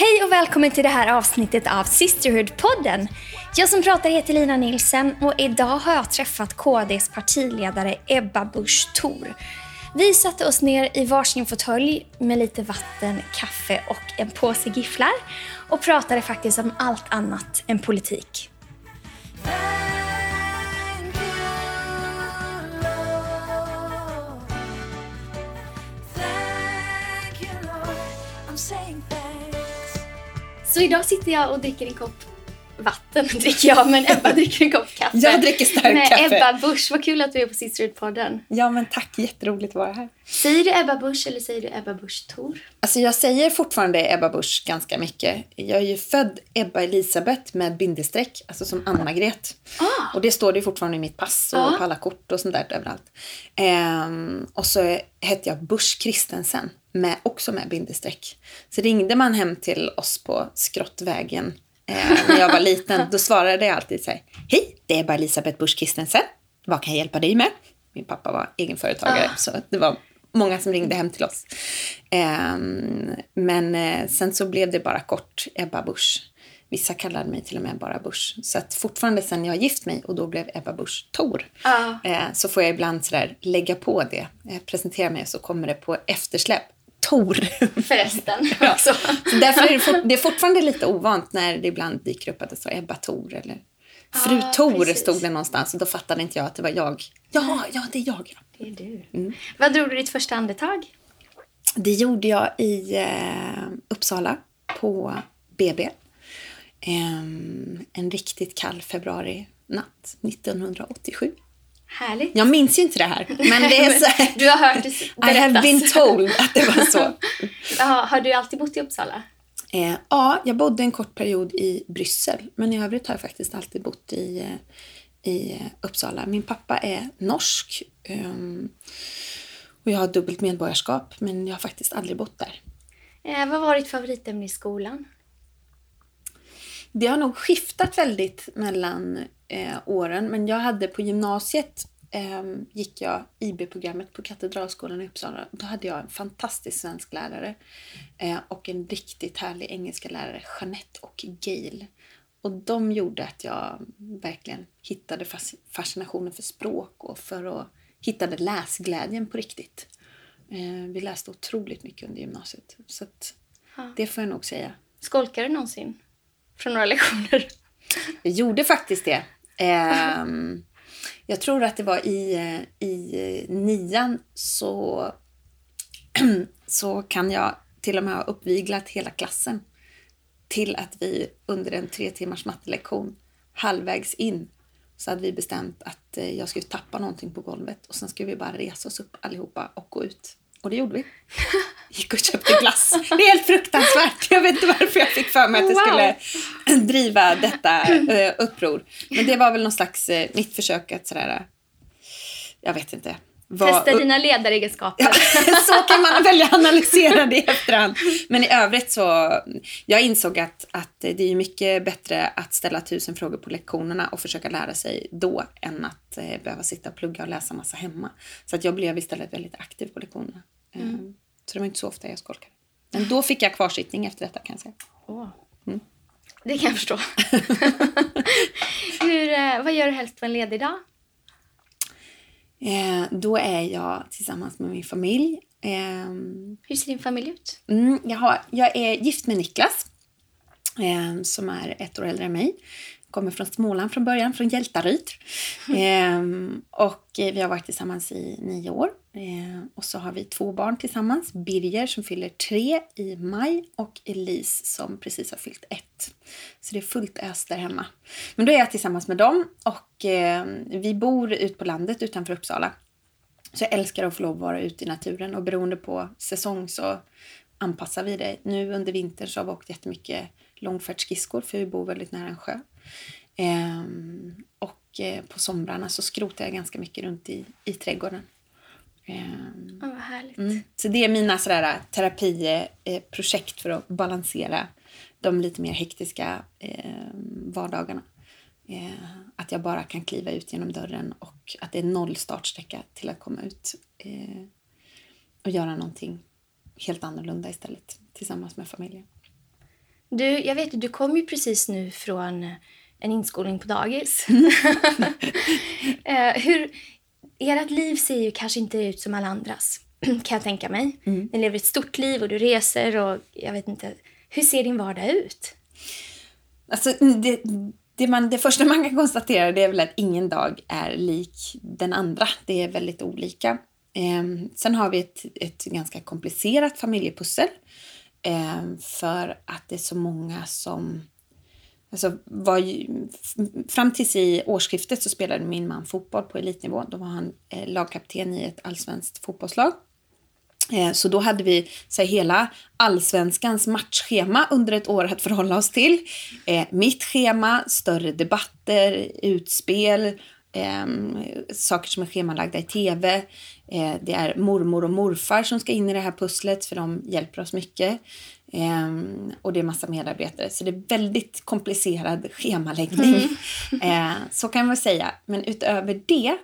Hej och välkommen till det här avsnittet av Sisterhood-podden. Jag som pratar heter Lina Nilsen och idag har jag träffat KDs partiledare Ebba Busch Thor. Vi satte oss ner i varsin fåtölj med lite vatten, kaffe och en påse gifflar och pratade faktiskt om allt annat än politik. Så idag sitter jag och dricker en kopp vatten, dricker jag, men Ebba dricker en kopp kaffe. Jag dricker stark med kaffe. Ebba Busch. Vad kul att du är på Sisterhood-podden. Ja, men tack. Jätteroligt att vara här. Säger du Ebba Busch eller säger du Ebba Busch Thor? Alltså, jag säger fortfarande Ebba Busch ganska mycket. Jag är ju född Ebba Elisabeth med bindestreck, alltså som Ann-Margret. Ah. Och det står det fortfarande i mitt pass och Ja. på alla kort och sånt där överallt. Ehm, och så hette jag Busch Kristensen, med, också med bindestreck. Så ringde man hem till oss på Skrottvägen eh, när jag var liten, då svarade jag alltid så här. Hej, det är Ebba Elisabeth Busch Kristensen. Vad kan jag hjälpa dig med? Min pappa var egenföretagare, Ah. så det var många som ringde hem till oss. Ehm, men eh, sen så blev det bara kort Ebba Busch. Vissa kallade mig till och med bara Busch. Så att fortfarande sen jag gift mig och då blev Ebba Busch Thor. Ja. Eh, så får jag ibland sådär lägga på det. Eh, presentera mig så kommer det på eftersläpp. Tor. Förresten Ja. också. Så därför är det, fort, det är fortfarande lite ovant när det ibland dyker upp att det står Ebba Tor eller Fru Ah, Tor precis. stod det någonstans och då fattade inte jag att det var jag. Ja, ja, det är jag. Ja. Det är du. Mm. Vad drog du ditt första andetag? Det gjorde jag i eh, Uppsala på BB. Ehm, en riktigt kall februarinatt 1987. Härligt. Jag minns ju inte det här, men det är så här, Du har hört det I have berättas. been told att det var så. Ja, har du alltid bott i Uppsala? Eh, ja, jag bodde en kort period i Bryssel, men i övrigt har jag faktiskt alltid bott i, eh, i eh, Uppsala. Min pappa är norsk ehm, och jag har dubbelt medborgarskap, men jag har faktiskt aldrig bott där. Eh, vad var ditt favoritämne i skolan? Det har nog skiftat väldigt mellan eh, åren, men jag hade på gymnasiet eh, gick jag IB-programmet på Katedralskolan i Uppsala. Då hade jag en fantastisk svensk lärare eh, och en riktigt härlig engelska lärare, Jeanette och Gail. Och de gjorde att jag verkligen hittade fas- fascinationen för språk och för att hittade läsglädjen på riktigt. Eh, vi läste otroligt mycket under gymnasiet, så att Ja. det får jag nog säga. Skolkade du någonsin? Från några lektioner? Jag gjorde faktiskt det. Eh, jag tror att det var i, eh, i eh, nian så, så kan jag till och med ha uppviglat hela klassen till att vi under en tre timmars mattelektion halvvägs in så hade vi bestämt att eh, jag skulle tappa någonting på golvet och sen skulle vi bara resa oss upp allihopa och gå ut. Och det gjorde vi. Gick och köpte glass. Det är helt fruktansvärt. Jag vet inte varför jag fick för mig att jag Wow. skulle driva detta eh, uppror. Men det var väl någon slags eh, mitt försök att sådär, eh, jag vet inte. Vara Testa dina ledaregenskaper. Ja, så kan man välja analysera det i efterhand. Men i övrigt så, jag insåg att, att det är mycket bättre att ställa tusen frågor på lektionerna och försöka lära sig då än att eh, behöva sitta och plugga och läsa massa hemma. Så att jag blev istället väldigt aktiv på lektionerna. Eh, Så det var inte så ofta jag skolkade. Men då fick jag kvarsittning efter detta kan jag säga. Åh. Det kan jag förstå. Hur, eh, vad gör du helst på en ledig dag? Eh, då är jag tillsammans med min familj. Ehm, Hur ser din familj ut? Mm, jag, har, jag är gift med Niklas eh, som är ett år äldre än mig. Kommer från Småland från början, från Hjältaryd. Eh, och vi har varit tillsammans i nio år. Eh, och så har vi två barn tillsammans. Birger som fyller tre i maj och Elise som precis har fyllt ett. Så det är fullt ös där hemma. Men då är jag tillsammans med dem och eh, vi bor ut på landet utanför Uppsala. Så jag älskar att få lov att vara ute i naturen och beroende på säsong så anpassar vi det. Nu under vintern så har vi åkt jättemycket långfärdsskridskor för vi bor väldigt nära en sjö. Ehm, och eh, på somrarna så skrotar jag ganska mycket runt i, i trädgården. Ehm, Oh, vad härligt. Mm. Så det är mina sådär terapiprojekt för att balansera de lite mer hektiska eh, vardagarna. Eh, att jag bara kan kliva ut genom dörren och att det är noll startsträcka till att komma ut eh, och göra någonting helt annorlunda istället tillsammans med familjen. Du, jag vet du kom ju precis nu från en inskolning på dagis. eh, hur, ert liv ser ju kanske inte ut som alla andras, kan jag tänka mig. Mm. Ni lever ett stort liv och du reser och jag vet inte. Hur ser din vardag ut? Alltså, det, det, man, det första man kan konstatera det är väl att ingen dag är lik den andra. Det är väldigt olika. Eh, sen har vi ett, ett ganska komplicerat familjepussel. Eh, för att det är så många som... Alltså var ju, fram tills i årsskiftet så spelade min man fotboll på elitnivå. Då var han eh, lagkapten i ett allsvenskt fotbollslag. Eh, så då hade vi så här, hela allsvenskans matchschema under ett år att förhålla oss till. Eh, mitt schema, större debatter, utspel, eh, saker som är schemalagda i tv. Eh, det är mormor och morfar som ska in i det här pusslet för de hjälper oss mycket. Eh, och det är massa medarbetare. Så det är väldigt komplicerad schemaläggning. Mm. så kan man säga. Men utöver det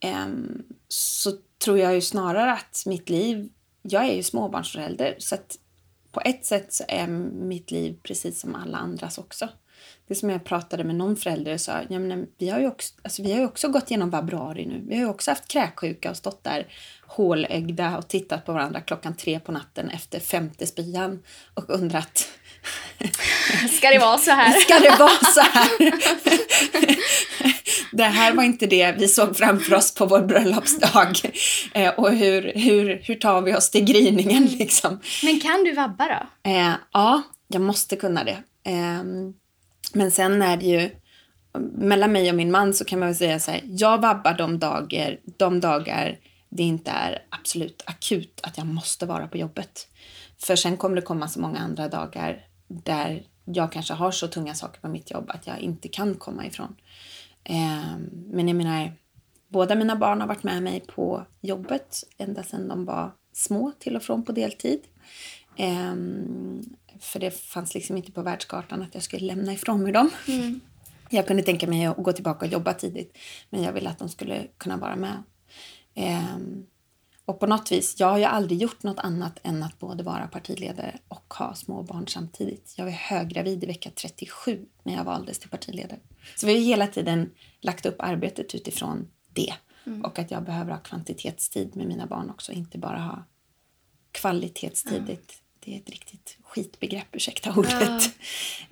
ehm, så tror jag ju snarare att mitt liv, jag är ju småbarnsförälder så på ett sätt så är mitt liv precis som alla andras också. Det som jag pratade med någon förälder och sa, ja, men vi, har ju också, alltså, vi har också gått igenom vabruari nu. Vi har ju också haft kräksjuka och stått där hålögda och tittat på varandra klockan tre på natten efter femte spyan och undrat Ska det vara så här? Ska det vara så här? det här var inte det vi såg framför oss på vår bröllopsdag. Eh, och hur, hur, hur tar vi oss till gryningen liksom? Men kan du vabba då? Eh, ja, jag måste kunna det. Eh, men sen är det ju, mellan mig och min man så kan man väl säga så här, jag vabbar de dagar, de dagar det inte är absolut akut att jag måste vara på jobbet. För sen kommer det komma så många andra dagar där jag kanske har så tunga saker på mitt jobb att jag inte kan komma ifrån. Eh, men jag menar, båda mina barn har varit med mig på jobbet ända sedan de var små till och från på deltid. Ehm, för det fanns liksom inte på världskartan att jag skulle lämna ifrån mig dem. Mm. Jag kunde tänka mig att gå tillbaka och jobba tidigt men jag ville att de skulle kunna vara med. Eh, och på något vis, jag har ju aldrig gjort något annat än att både vara partiledare och ha små barn samtidigt. Jag var höggravid i vecka 37 när jag valdes till partiledare. Så vi har hela tiden lagt upp arbetet utifrån det. Mm. Och att jag behöver ha kvantitetstid med mina barn också, inte bara ha kvalitetstid. Mm. Det är ett riktigt skitbegrepp, ursäkta ordet.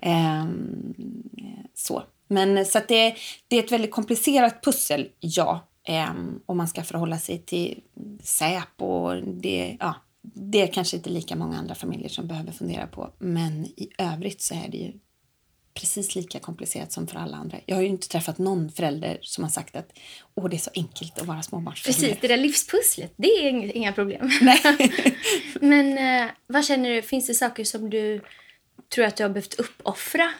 Ja. um, så. Men så det, det är ett väldigt komplicerat pussel, ja. Um, om man ska förhålla sig till Säpo. Det, ja, det är kanske inte lika många andra familjer som behöver fundera på. Men i övrigt så är det ju precis lika komplicerat som för alla andra. Jag har ju inte träffat någon förälder som har sagt att Åh, det är så enkelt att vara småbarnsförälder. Precis, det där livspusslet, det är inga problem. Nej. Men eh, vad känner du, finns det saker som du tror att du har behövt uppoffra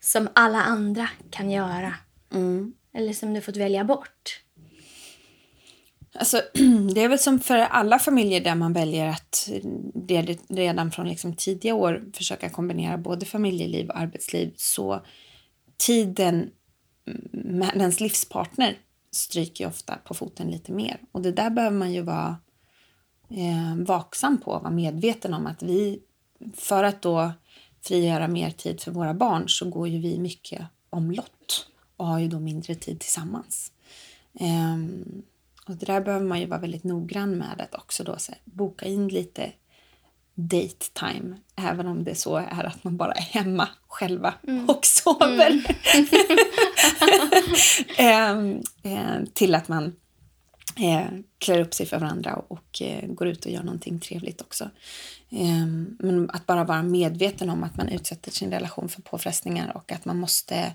som alla andra kan göra? Mm. Eller som du fått välja bort? Alltså, det är väl som för alla familjer där man väljer att redan från liksom tidiga år försöka kombinera både familjeliv och arbetsliv så tiden med ens livspartner stryker ofta på foten lite mer. Och det där behöver man ju vara eh, vaksam på, vara medveten om att vi för att då frigöra mer tid för våra barn så går ju vi mycket omlott och har ju då mindre tid tillsammans. Eh, och det där behöver man ju vara väldigt noggrann med att också då så här, boka in lite date time, även om det så är att man bara är hemma själva mm. och sover. Mm. eh, till att man eh, klär upp sig för varandra och, och eh, går ut och gör någonting trevligt också. Ehm, men att bara vara medveten om att man utsätter sin relation för påfrestningar och att man måste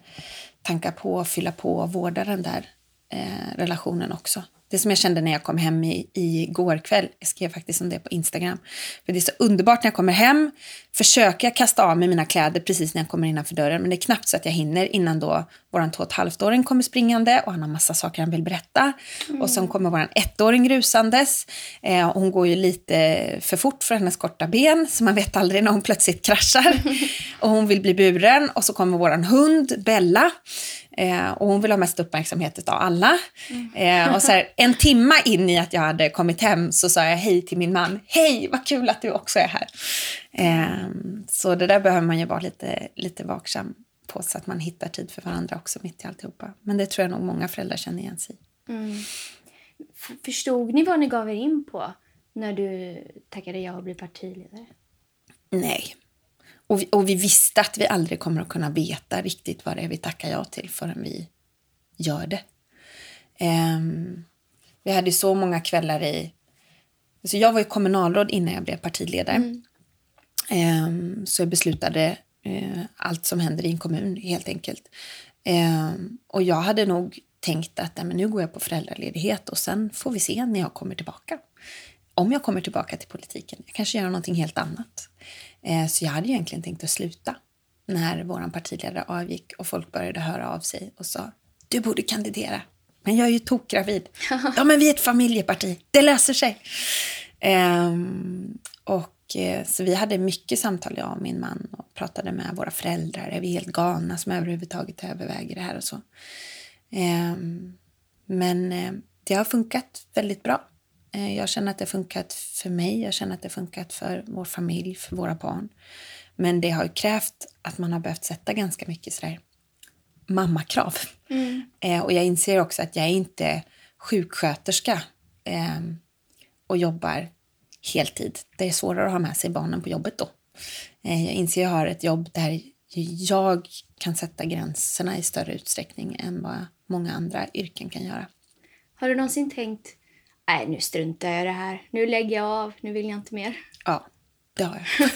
tanka på, fylla på och vårda den där eh, relationen också. Det som jag kände när jag kom hem i, går kväll, jag skrev faktiskt om det på Instagram. För det är så underbart när jag kommer hem, försöker jag kasta av mig mina kläder precis när jag kommer innanför dörren, men det är knappt så att jag hinner innan då våran två och ett halvt-åring kommer springande och han har massa saker han vill berätta. Mm. Och sen kommer våran ettåring rusandes. Eh, hon går ju lite för fort för hennes korta ben, så man vet aldrig när hon plötsligt kraschar. och hon vill bli buren och så kommer vår hund Bella eh, och hon vill ha mest uppmärksamhet av alla. Mm. Eh, och så här, en timma in i att jag hade kommit hem så sa jag hej till min man. Hej, vad kul att du också är här. Eh, så det där behöver man ju vara lite, lite vaksam på så att man hittar tid för varandra också mitt i alltihopa. Men det tror jag nog många föräldrar känner igen sig mm. Förstod ni vad ni gav er in på när du tackade ja att bli partiledare? Nej. Och vi, och vi visste att vi aldrig kommer att kunna veta riktigt vad det är vi tackar ja till förrän vi gör det. Um, vi hade så många kvällar i... Alltså jag var ju kommunalråd innan jag blev partiledare. Mm. Um, så jag beslutade uh, allt som händer i en kommun, helt enkelt. Um, och jag hade nog tänkt att men nu går jag på föräldraledighet och sen får vi se när jag kommer tillbaka. Om jag kommer tillbaka till politiken. Jag kanske gör någonting helt annat. Eh, så jag hade egentligen tänkt att sluta när vår partiledare avgick och folk började höra av sig och sa du borde kandidera. Men jag är ju tokgravid. ja, men vi är ett familjeparti. Det löser sig. Um, och eh, så vi hade mycket samtal, jag och min man, och pratade med våra föräldrar. Är vi helt galna som överhuvudtaget överväger det här och så. Ehm, men eh, det har funkat väldigt bra. Eh, jag känner att det har funkat för mig, jag känner att det har funkat för vår familj, för våra barn. Men det har ju krävt att man har behövt sätta ganska mycket sådär mammakrav. Mm. Eh, och jag inser också att jag är inte sjuksköterska eh, och jobbar heltid. Det är svårare att ha med sig barnen på jobbet då. Eh, jag inser att jag har ett jobb där jag kan sätta gränserna i större utsträckning än vad många andra yrken kan göra. Har du någonsin tänkt, nej nu struntar jag i det här, nu lägger jag av, nu vill jag inte mer? Ja, det har jag.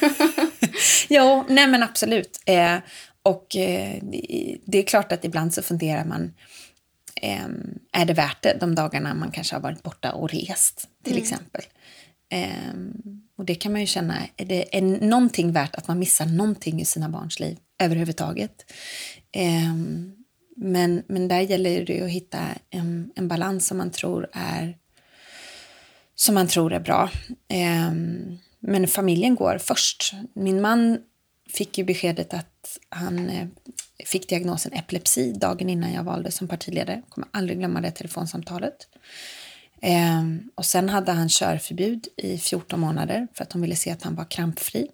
jo, nej men absolut. Eh, och eh, det är klart att ibland så funderar man, eh, är det värt det de dagarna man kanske har varit borta och rest till mm. exempel? Um, och det kan man ju känna, är det är någonting värt att man missar någonting i sina barns liv överhuvudtaget? Um, men, men där gäller det att hitta en, en balans som man tror är som man tror är bra. Ehm, men familjen går först. Min man fick ju beskedet att han eh, fick diagnosen epilepsi dagen innan jag valde som partiledare. Jag kommer aldrig glömma det telefonsamtalet. Ehm, och sen hade han körförbud i 14 månader för att de ville se att han var krampfri.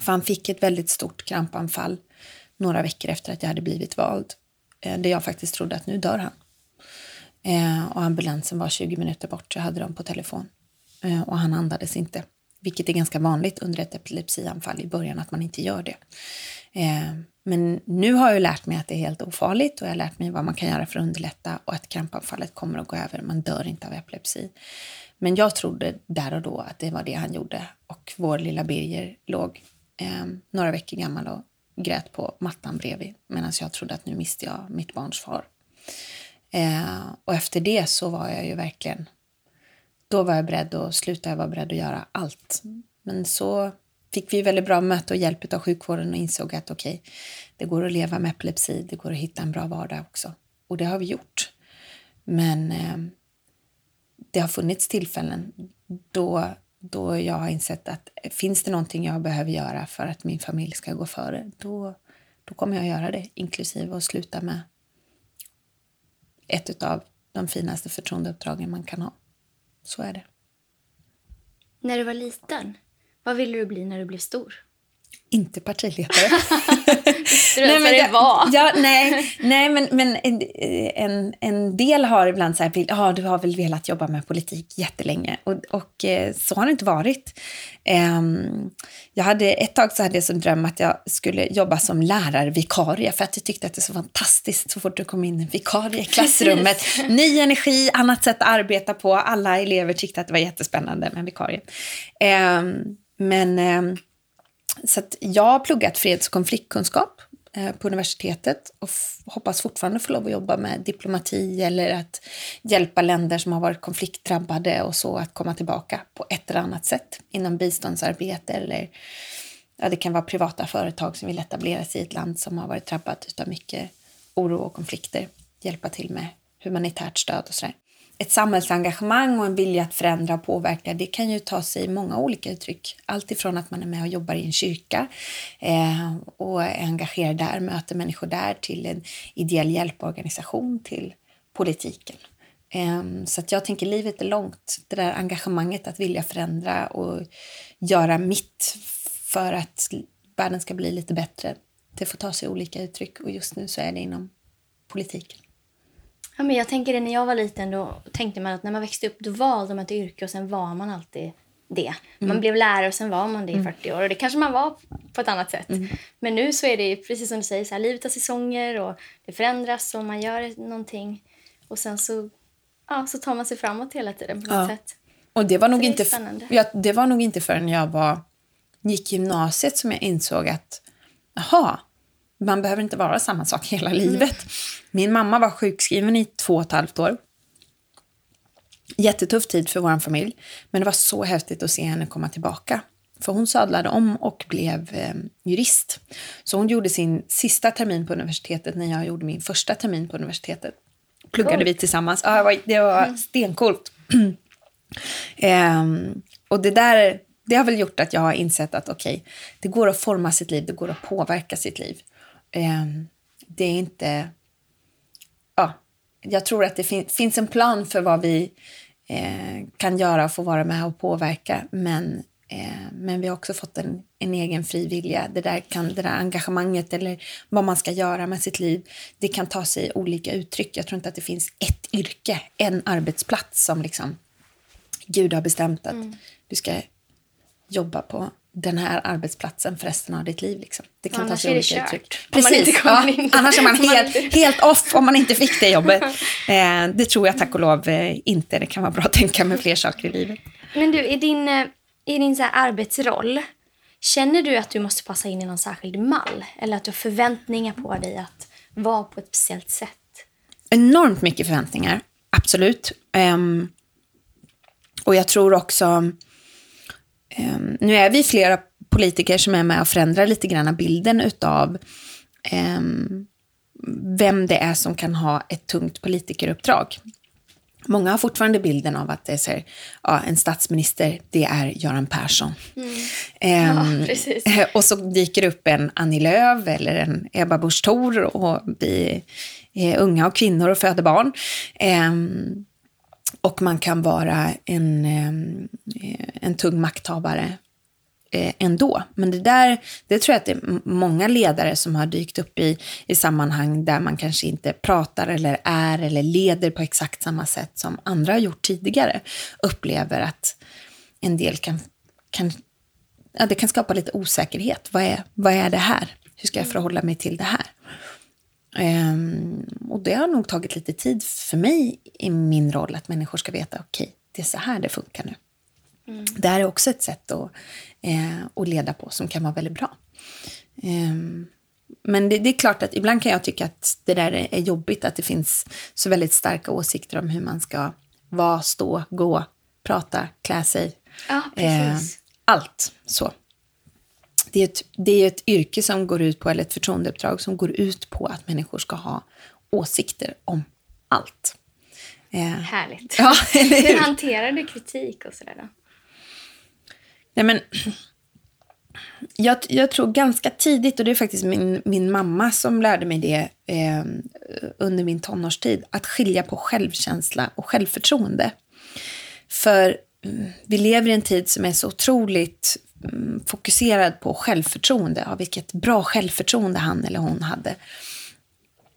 För han fick ett väldigt stort krampanfall några veckor efter att jag hade blivit vald. Eh, där jag faktiskt trodde att nu dör han. Eh, och ambulansen var 20 minuter bort, så jag hade dem på telefon. Eh, och han andades inte, vilket är ganska vanligt under ett epilepsianfall i början att man inte gör det. Eh, men nu har jag lärt mig att det är helt ofarligt och jag har lärt mig vad man kan göra för att underlätta och att krampanfallet kommer att gå över. Man dör inte av epilepsi. Men jag trodde där och då att det var det han gjorde och vår lilla Birger låg eh, några veckor gammal och grät på mattan bredvid medan jag trodde att nu miste jag mitt barns far. Eh, och efter det så var jag ju verkligen, då var jag beredd att sluta, jag var beredd att göra allt. Men så fick vi väldigt bra möte och hjälp av sjukvården och insåg att okej, okay, det går att leva med epilepsi, det går att hitta en bra vardag också. Och det har vi gjort. Men eh, det har funnits tillfällen då, då jag har insett att finns det någonting jag behöver göra för att min familj ska gå före, då, då kommer jag göra det, inklusive att sluta med ett av de finaste förtroendeuppdragen man kan ha. Så är det. När du var liten, vad ville du bli när du blev stor? Inte partiledare. nej, men det var. Ja, nej, nej, men, men en, en del har ibland så här, ja, du har väl velat jobba med politik jättelänge. Och, och eh, så har det inte varit. Um, jag hade, ett tag så hade jag som dröm att jag skulle jobba som lärarvikarie för att jag tyckte att det är så fantastiskt så fort det kom in en vikarie i klassrummet. Ny energi, annat sätt att arbeta på. Alla elever tyckte att det var jättespännande med en vikarie. Um, men um, så jag har pluggat freds och konfliktkunskap eh, på universitetet och hoppas fortfarande få lov att jobba med diplomati eller att hjälpa länder som har varit konfliktdrabbade och så att komma tillbaka på ett eller annat sätt inom biståndsarbete eller ja, det kan vara privata företag som vill etablera sig i ett land som har varit drabbat av mycket oro och konflikter. Hjälpa till med humanitärt stöd och sådär ett samhällsengagemang och en vilja att förändra och påverka, det kan ju ta sig många olika uttryck. Allt ifrån att man är med och jobbar i en kyrka eh, och är engagerad där, möter människor där, till en ideell hjälporganisation, till politiken. Eh, så att jag tänker livet är långt. Det där engagemanget att vilja förändra och göra mitt för att världen ska bli lite bättre, det får ta sig olika uttryck och just nu så är det inom politiken. Ja, men jag tänker det när jag var liten då tänkte man att när man växte upp då valde man ett yrke och sen var man alltid det. Man mm. blev lärare och sen var man det i 40 mm. år och det kanske man var på ett annat sätt. Mm. Men nu så är det precis som du säger, så här, livet har säsonger och det förändras och man gör någonting och sen så, ja, så tar man sig framåt hela tiden på något ja. sätt. Och det var, nog inte, ja, det var nog inte förrän jag var, gick gymnasiet som jag insåg att jaha, man behöver inte vara samma sak hela livet. Mm. Min mamma var sjukskriven i två och ett halvt år. Jättetuff tid för vår familj, men det var så häftigt att se henne komma tillbaka. För hon sadlade om och blev eh, jurist. Så hon gjorde sin sista termin på universitetet när jag gjorde min första termin på universitetet. Pluggade cool. vi tillsammans. Ja, det var, det var mm. stencoolt. eh, och det där det har väl gjort att jag har insett att okej, okay, det går att forma sitt liv, det går att påverka sitt liv. Eh, det är inte... Ja, jag tror att det fin finns en plan för vad vi eh, kan göra och få vara med och påverka. Men, eh, men vi har också fått en, en egen fri vilja. Det där, kan, det där engagemanget eller vad man ska göra med sitt liv, det kan ta sig olika uttryck. Jag tror inte att det finns ett yrke, en arbetsplats som liksom Gud har bestämt att mm. du ska jobba på den här arbetsplatsen för resten av ditt liv. Liksom. Det kan annars ta sig olika uttryck. Precis. Ja, annars är man helt, helt off om man inte fick det jobbet. Eh, det tror jag tack och lov eh, inte. Det kan vara bra att tänka med fler saker i livet. Men du, i din, eh, i din så arbetsroll, känner du att du måste passa in i någon särskild mall? Eller att du har förväntningar på dig att vara på ett speciellt sätt? Enormt mycket förväntningar, absolut. Um, och jag tror också nu är vi flera politiker som är med och förändrar lite grann bilden utav um, vem det är som kan ha ett tungt politikeruppdrag. Många har fortfarande bilden av att det är så här, ja, en statsminister, det är Göran Persson. Mm. Um, ja, och så dyker upp en Annie Lööf eller en Ebba Busch Thor och vi är unga och kvinnor och föder barn. Um, och man kan vara en, eh, en tung makthavare eh, ändå. Men det där, det tror jag att det är många ledare som har dykt upp i, i sammanhang där man kanske inte pratar eller är eller leder på exakt samma sätt som andra har gjort tidigare. Upplever att en del kan, kan, ja, det kan skapa lite osäkerhet. Vad är, vad är det här? Hur ska jag förhålla mig till det här? Um, och det har nog tagit lite tid för mig i min roll att människor ska veta okej, okay, det är så här det funkar nu. Mm. Det här är också ett sätt att, eh, att leda på som kan vara väldigt bra. Um, men det, det, är klart att ibland kan jag tycka att det där är jobbigt, att det finns så väldigt starka åsikter om hur man ska vara, stå, gå, prata, klä sig. Ja, eh, allt så det är, ett, det är ett yrke som går ut på, eller ett förtroendeuppdrag som går ut på att människor ska ha åsikter om allt. Eh, Härligt. Ja, hur? hur hanterar du kritik och sådär då? Nej, men, jag, jag, tror ganska tidigt, och det är faktiskt min, min mamma som lärde mig det eh, under min tonårstid, att skilja på självkänsla och självförtroende. För mm, vi lever i en tid som är så otroligt fokuserad på självförtroende, av vilket bra självförtroende han eller hon hade.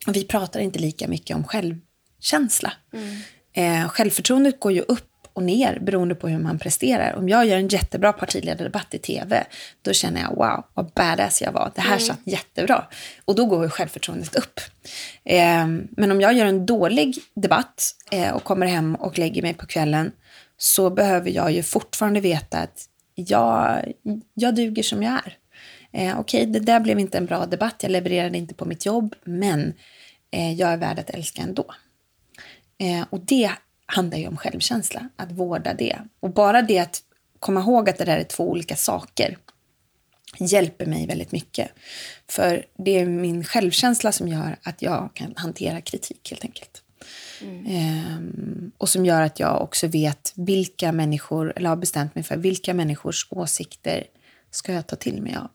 Och vi pratar inte lika mycket om självkänsla. Mm. Eh, självförtroendet går ju upp och ner beroende på hur man presterar. Om jag gör en jättebra partiledardebatt i tv, då känner jag wow, vad badass jag var. Det här mm. satt jättebra. Och då går självförtroendet upp. Eh, men om jag gör en dålig debatt eh, och kommer hem och lägger mig på kvällen, så behöver jag ju fortfarande veta att jag, jag duger som jag är. Eh, Okej, okay, det där blev inte en bra debatt, jag levererade inte på mitt jobb, men eh, jag är värd att älska ändå. Eh, och det handlar ju om självkänsla, att vårda det. Och bara det att komma ihåg att det där är två olika saker hjälper mig väldigt mycket. För det är min självkänsla som gör att jag kan hantera kritik helt enkelt. Mm. Eh, och som gör att jag också vet vilka människor, eller har bestämt mig för vilka människors åsikter ska jag ta till mig av.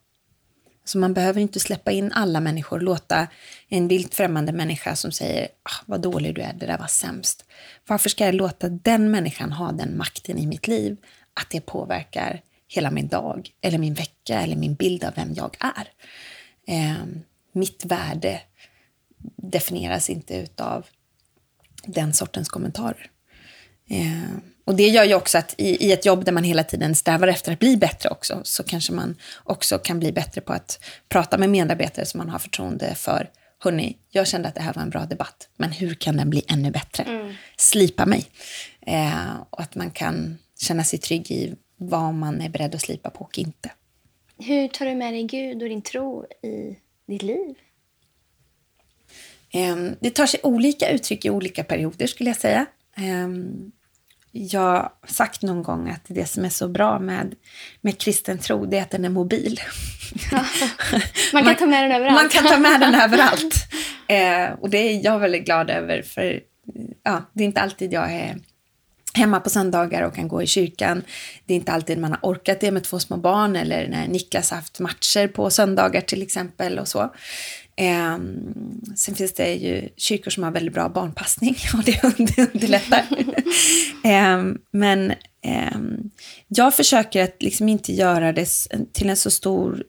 Så man behöver inte släppa in alla människor, låta en vilt främmande människa som säger ah, vad dålig du är, det där var sämst. Varför ska jag låta den människan ha den makten i mitt liv att det påverkar hela min dag, eller min vecka eller min bild av vem jag är? Eh, mitt värde definieras inte av den sortens kommentarer. Eh, och det gör ju också att i, i, ett jobb där man hela tiden strävar efter att bli bättre också, så kanske man också kan bli bättre på att prata med medarbetare som man har förtroende för. Hörni, jag kände att det här var en bra debatt, men hur kan den bli ännu bättre? Mm. Slipa mig. Eh, och att man kan känna sig trygg i vad man är beredd att slipa på och inte. Hur tar du med dig Gud och din tro i ditt liv? Eh, det tar sig olika uttryck i olika perioder skulle jag säga. Um, jag har sagt någon gång att det som är så bra med, med kristen tro det är att den är mobil. Ja, man kan man, ta med den överallt. Man kan ta med den överallt. Eh, och det är jag väldigt glad över för ja, det är inte alltid jag är hemma på söndagar och kan gå i kyrkan. Det är inte alltid man har orkat det med två små barn eller när Niklas haft matcher på söndagar till exempel och så. Eh, sen finns det ju kyrkor som har väldigt bra barnpassning och det underlättar. eh, men eh, jag försöker att liksom inte göra det till en så stor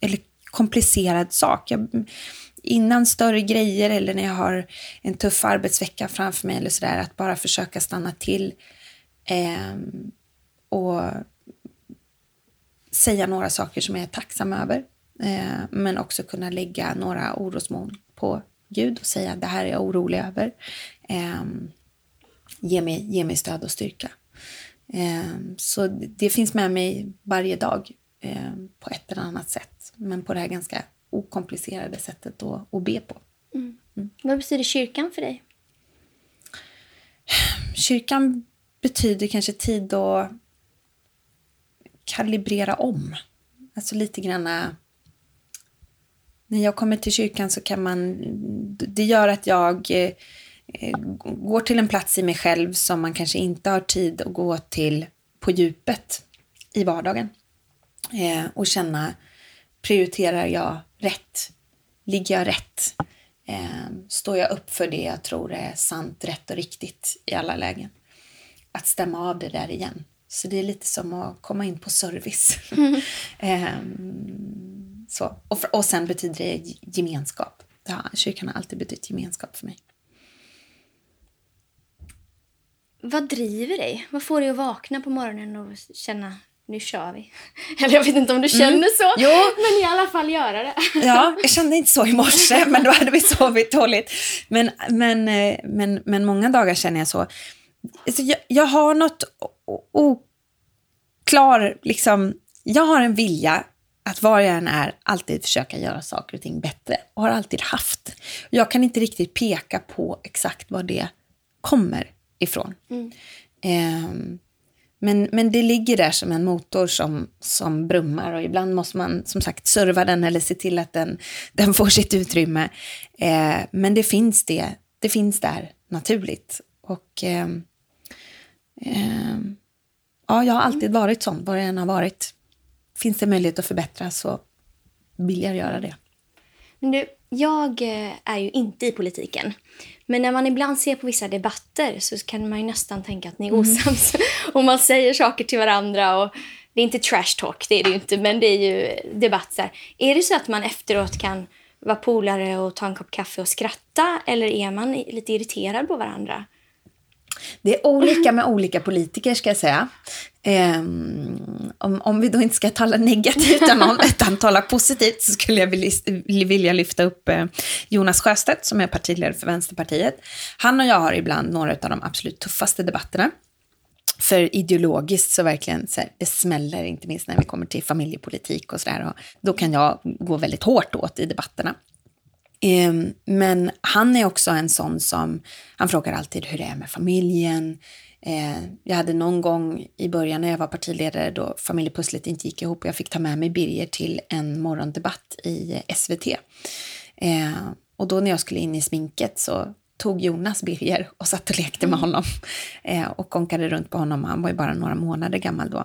eller komplicerad sak. Jag, innan större grejer eller när jag har en tuff arbetsvecka framför mig eller sådär, att bara försöka stanna till eh, och säga några saker som jag är tacksam över. Eh, men också kunna lägga några orosmoln på Gud och säga det här är jag orolig över. Eh, ge, mig, ge mig stöd och styrka. Eh, så det finns med mig varje dag eh, på ett eller annat sätt. Men på det här ganska okomplicerade sättet att, att be på. Mm. Mm. Vad betyder kyrkan för dig? Kyrkan betyder kanske tid att kalibrera om. Alltså lite granna när jag kommer till kyrkan så kan man... Det gör att jag eh, går till en plats i mig själv som man kanske inte har tid att gå till på djupet i vardagen. Eh, och känna, prioriterar jag rätt? Ligger jag rätt? Eh, står jag upp för det jag tror är sant, rätt och riktigt i alla lägen? Att stämma av det där igen. Så det är lite som att komma in på service. Mm. Så. Och, för, och sen betyder det gemenskap. Det har, kyrkan har alltid betytt gemenskap för mig. Vad driver dig? Vad får dig att vakna på morgonen och känna nu kör vi? Eller jag vet inte om du känner mm. så, jo. men i alla fall göra det. Ja, jag kände inte så i morse, men då hade vi sovit dåligt. Men, men, eh, men, men många dagar känner jag så. Alltså, jag, jag har något oklar, liksom, jag har en vilja att var jag än är alltid försöka göra saker och ting bättre och har alltid haft. Jag kan inte riktigt peka på exakt var det kommer ifrån. Mm. Um, men, men det ligger där som en motor som, som brummar och ibland måste man som sagt serva den eller se till att den, den får sitt utrymme. Eh, men det finns, det, det finns där naturligt. Och eh, eh, ja, jag har alltid varit sån, vad jag än har varit finns det möjlighet att förbättra så vill jag göra det. Men du, jag eh, är ju inte i politiken. Men när man ibland ser på vissa debatter så kan man ju nästan tänka att ni är mm. osams. Mm. och man säger saker till varandra. och Det är inte trash talk, det är det ju inte, men det är ju debatter. Är det så att man efteråt kan vara polare och ta en kopp kaffe och skratta? Eller är man lite irriterad på varandra? Det är olika med olika politiker ska jag säga. Um, om, om vi då inte ska tala negativt om någon, utan tala positivt, så skulle jag vilja lyfta upp eh, Jonas Sjöstedt som är partiledare för Vänsterpartiet. Han och jag har ibland några av de absolut tuffaste debatterna. För ideologiskt så verkligen så här, det smäller, inte minst när vi kommer till familjepolitik och sådär. Då kan jag gå väldigt hårt åt i debatterna. Ehm, men han är också en sån som, han frågar alltid hur det är med familjen. Ehm, jag hade någon gång i början när jag var partiledare då familjepusslet inte gick ihop och jag fick ta med mig Birger till en morgondebatt i SVT. Ehm, och då när jag skulle in i sminket så tog Jonas Birger och satt och lekte med honom eh, och konkade runt på honom. Han var ju bara några månader gammal då.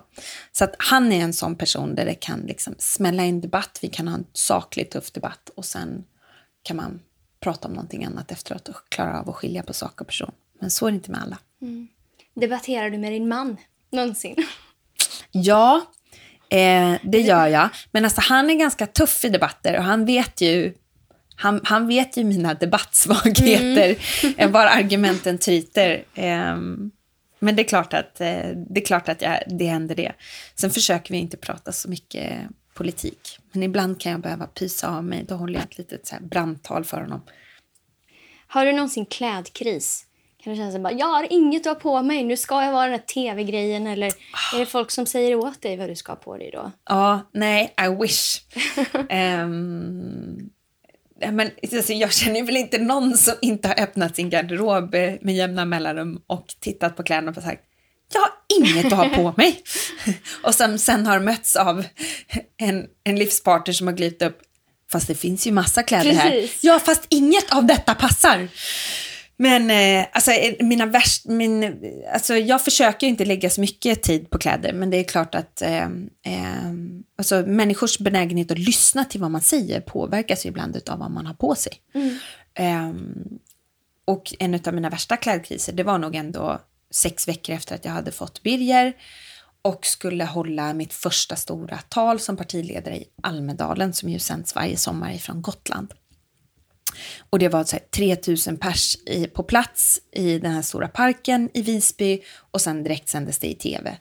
Så att han är en sån person där det kan liksom smälla in debatt. Vi kan ha en saklig, tuff debatt och sen kan man prata om någonting annat efteråt och klara av att skilja på sak och person. Men så är det inte med alla. Mm. Debatterar du med din man någonsin? Ja, eh, det gör jag. Men alltså, han är ganska tuff i debatter och han vet ju han, han vet ju mina debattsvagheter, mm. var argumenten tryter. Um, men det är klart att, eh, det, är klart att jag, det händer det. Sen försöker vi inte prata så mycket politik. Men ibland kan jag behöva pysa av mig. Då håller jag ett litet så brandtal för honom. Har du någonsin klädkris? Kan det kännas som att jag har inget att ha på mig, nu ska jag vara den här tv-grejen eller är det folk som säger åt dig vad du ska ha på dig då? Ja, nej, I wish. um, men, alltså, jag känner väl inte någon som inte har öppnat sin garderob med jämna mellanrum och tittat på kläderna och sagt jag har inget att ha på mig. och som sen har mötts av en, en livspartner som har glidit upp, fast det finns ju massa kläder Precis. här. Ja, fast inget av detta passar. Men eh, alltså, eh, mina värst, min, alltså, jag försöker inte lägga så mycket tid på kläder, men det är klart att eh, eh, alltså, människors benägenhet att lyssna till vad man säger påverkas ju ibland av vad man har på sig. Mm. Eh, och en av mina värsta klädkriser, det var nog ändå sex veckor efter att jag hade fått Birger och skulle hålla mitt första stora tal som partiledare i Almedalen som ju sänds varje sommar ifrån Gotland. Och det var så här, 3000 pers i, på plats i den här stora parken i Visby och sen direkt sändes det i tv.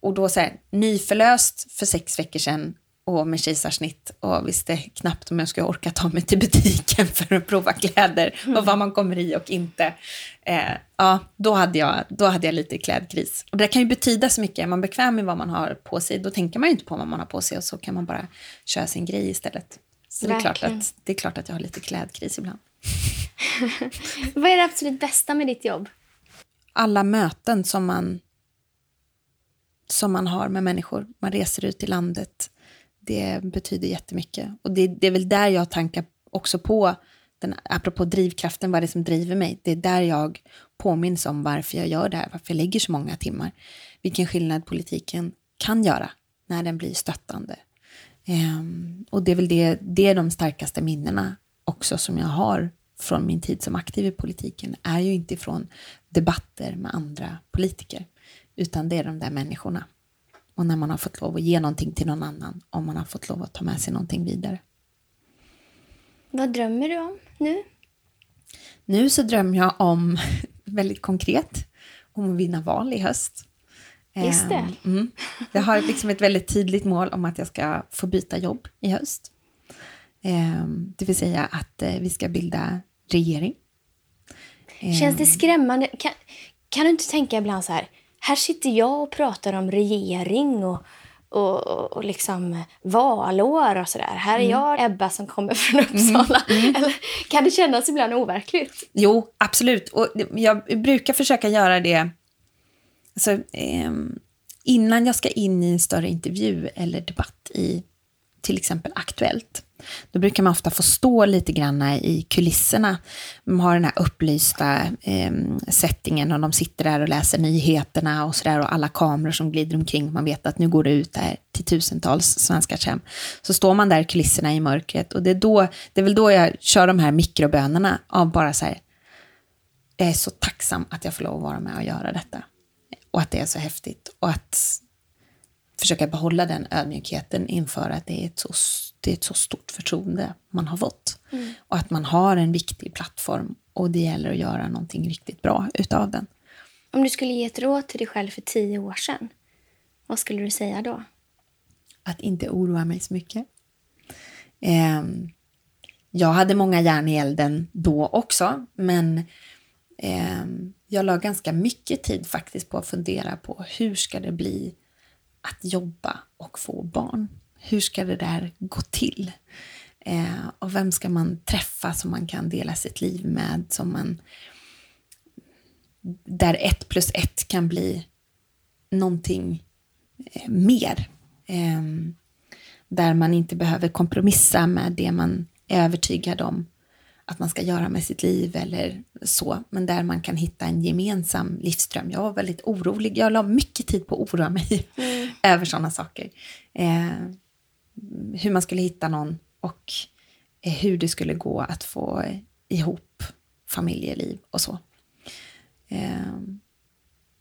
Och då så här, nyförlöst för sex veckor sedan och med kejsarsnitt och visste knappt om jag skulle orka ta mig till butiken för att prova kläder och vad man kommer i och inte. Eh, ja, då hade, jag, då hade jag lite klädkris. Och det kan ju betyda så mycket. Är man bekväm med vad man har på sig, då tänker man ju inte på vad man har på sig och så kan man bara köra sin grej istället. Så det är, klart att, det är klart att jag har lite klädkris ibland. Vad är det absolut bästa med ditt jobb? Alla möten som man, som man har med människor. Man reser ut i landet. Det betyder jättemycket. Och det, det är väl där jag tankar också på, den, apropå drivkraften, vad det är som driver mig. Det är där jag påminns om varför jag gör det här, varför jag lägger så många timmar. Vilken skillnad politiken kan göra när den blir stöttande, Um, och det är väl det, det är de starkaste minnena också som jag har från min tid som aktiv i politiken, är ju inte från debatter med andra politiker, utan det är de där människorna. Och när man har fått lov att ge någonting till någon annan, om man har fått lov att ta med sig någonting vidare. Vad drömmer du om nu? Nu så drömmer jag om, väldigt konkret, om att vinna val i höst. Just det. Ehm, mm. Jag har liksom ett väldigt tydligt mål om att jag ska få byta jobb i höst. Ehm, det vill säga att eh, vi ska bilda regering. Känns det ehm. skrämmande? Kan, kan du inte tänka ibland så här, här sitter jag och pratar om regering och, och, och liksom valår och sådär. Här är mm. jag Ebba som kommer från Uppsala. Mm. Mm. Kan det kännas ibland overkligt? Jo, absolut. Och jag brukar försöka göra det Alltså, eh, innan jag ska in i en större intervju eller debatt i till exempel Aktuellt, då brukar man ofta få stå lite grann i kulisserna. Man har den här upplysta eh, settingen och de sitter där och läser nyheterna och sådär och alla kameror som glider omkring. Man vet att nu går det ut där till tusentals svenskars hem. Så står man där i kulisserna i mörkret och det är, då, det är väl då jag kör de här mikrobönerna av bara så här, jag är så tacksam att jag får lov att vara med och göra detta och att det är så häftigt. Och att försöka behålla den ödmjukheten inför att det är ett så, det är ett så stort förtroende man har fått. Mm. Och att man har en viktig plattform och det gäller att göra någonting riktigt bra utav den. Om du skulle ge ett råd till dig själv för tio år sedan, vad skulle du säga då? Att inte oroa mig så mycket. Eh, jag hade många järn i elden då också, men eh, jag la ganska mycket tid faktiskt på att fundera på hur ska det bli att jobba och få barn? Hur ska det där gå till? Eh, och vem ska man träffa som man kan dela sitt liv med? Som man, där ett plus ett kan bli någonting eh, mer. Eh, där man inte behöver kompromissa med det man är övertygad om att man ska göra med sitt liv eller så, men där man kan hitta en gemensam livsström. Jag var väldigt orolig, jag la mycket tid på att oroa mig mm över sådana saker. Eh, hur man skulle hitta någon och eh, hur det skulle gå att få ihop familjeliv och så. Eh,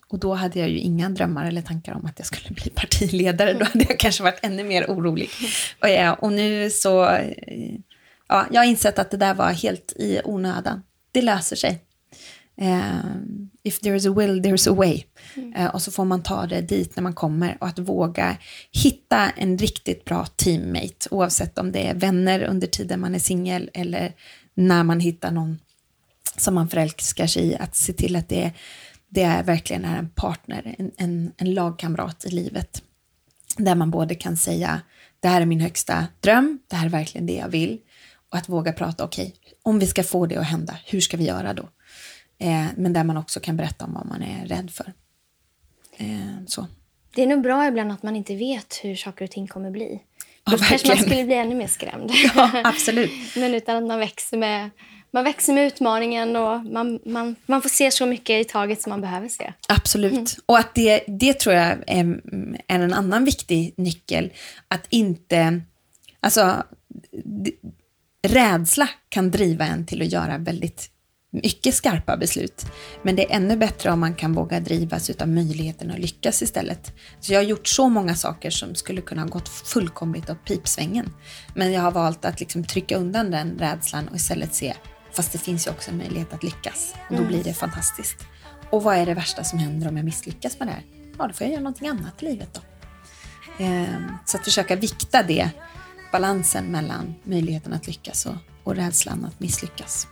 och då hade jag ju inga drömmar eller tankar om att jag skulle bli partiledare. Då hade jag kanske varit ännu mer orolig. Och, ja, och nu så, eh, ja, jag har insett att det där var helt i onödan. Det löser sig. Eh, if there's a will, there's a way. Mm. Uh, och så får man ta det dit när man kommer och att våga hitta en riktigt bra teammate, oavsett om det är vänner under tiden man är singel eller när man hittar någon som man förälskar sig i, att se till att det är det är verkligen är en partner, en, en, en lagkamrat i livet. Där man både kan säga, det här är min högsta dröm, det här är verkligen det jag vill. Och att våga prata, okej, okay, om vi ska få det att hända, hur ska vi göra då? Eh, men där man också kan berätta om vad man är rädd för. Eh, så. Det är nog bra ibland att man inte vet hur saker och ting kommer bli. Då ja, kanske man skulle bli ännu mer skrämd. Ja, absolut. Men utan att man växer med man växer med utmaningen och man, man, man får se så mycket i taget som man behöver se. Absolut. Mm. Och att det, det tror jag är, är en annan viktig nyckel. Att inte... Alltså, rädsla kan driva en till att göra väldigt mycket skarpa beslut. Men det är ännu bättre om man kan våga drivas av möjligheten att lyckas istället. Så jag har gjort så många saker som skulle kunna ha gått fullkomligt åt pipsvängen. Men jag har valt att liksom trycka undan den rädslan och istället se Fast det finns ju också en möjlighet att lyckas och då mm. blir det fantastiskt. Och vad är det värsta som händer om jag misslyckas med det här? Ja, då får jag göra någonting annat i livet då. Ehm, så att försöka vikta det, balansen mellan möjligheten att lyckas och, och rädslan att misslyckas.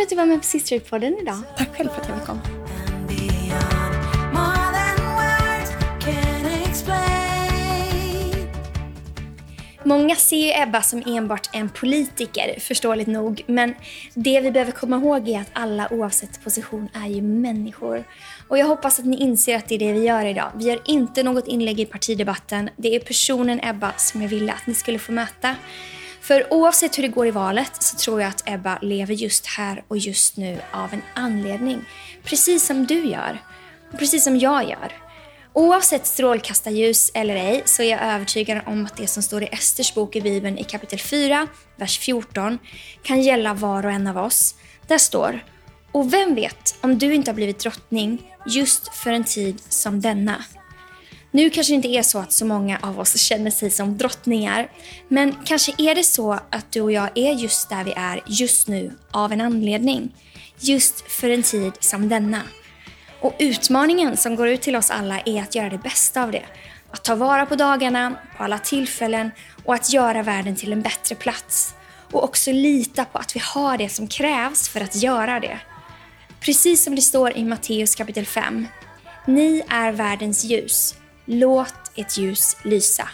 För att du var med på Sisterhood-podden idag. Tack själv för att jag fick komma. Många ser ju Ebba som enbart en politiker, förståeligt nog. Men det vi behöver komma ihåg är att alla oavsett position är ju människor. Och jag hoppas att ni inser att det är det vi gör idag. Vi gör inte något inlägg i partidebatten. Det är personen Ebba som jag ville att ni skulle få möta. För oavsett hur det går i valet så tror jag att Ebba lever just här och just nu av en anledning. Precis som du gör. Och precis som jag gör. Oavsett strålkastarljus eller ej så är jag övertygad om att det som står i Esters bok i Bibeln i kapitel 4, vers 14 kan gälla var och en av oss. Där står Och vem vet om du inte har blivit drottning just för en tid som denna. Nu kanske det inte är så att så många av oss känner sig som drottningar, men kanske är det så att du och jag är just där vi är just nu av en anledning. Just för en tid som denna. Och utmaningen som går ut till oss alla är att göra det bästa av det. Att ta vara på dagarna, på alla tillfällen och att göra världen till en bättre plats. Och också lita på att vi har det som krävs för att göra det. Precis som det står i Matteus kapitel 5. Ni är världens ljus. Låt ett ljus lysa.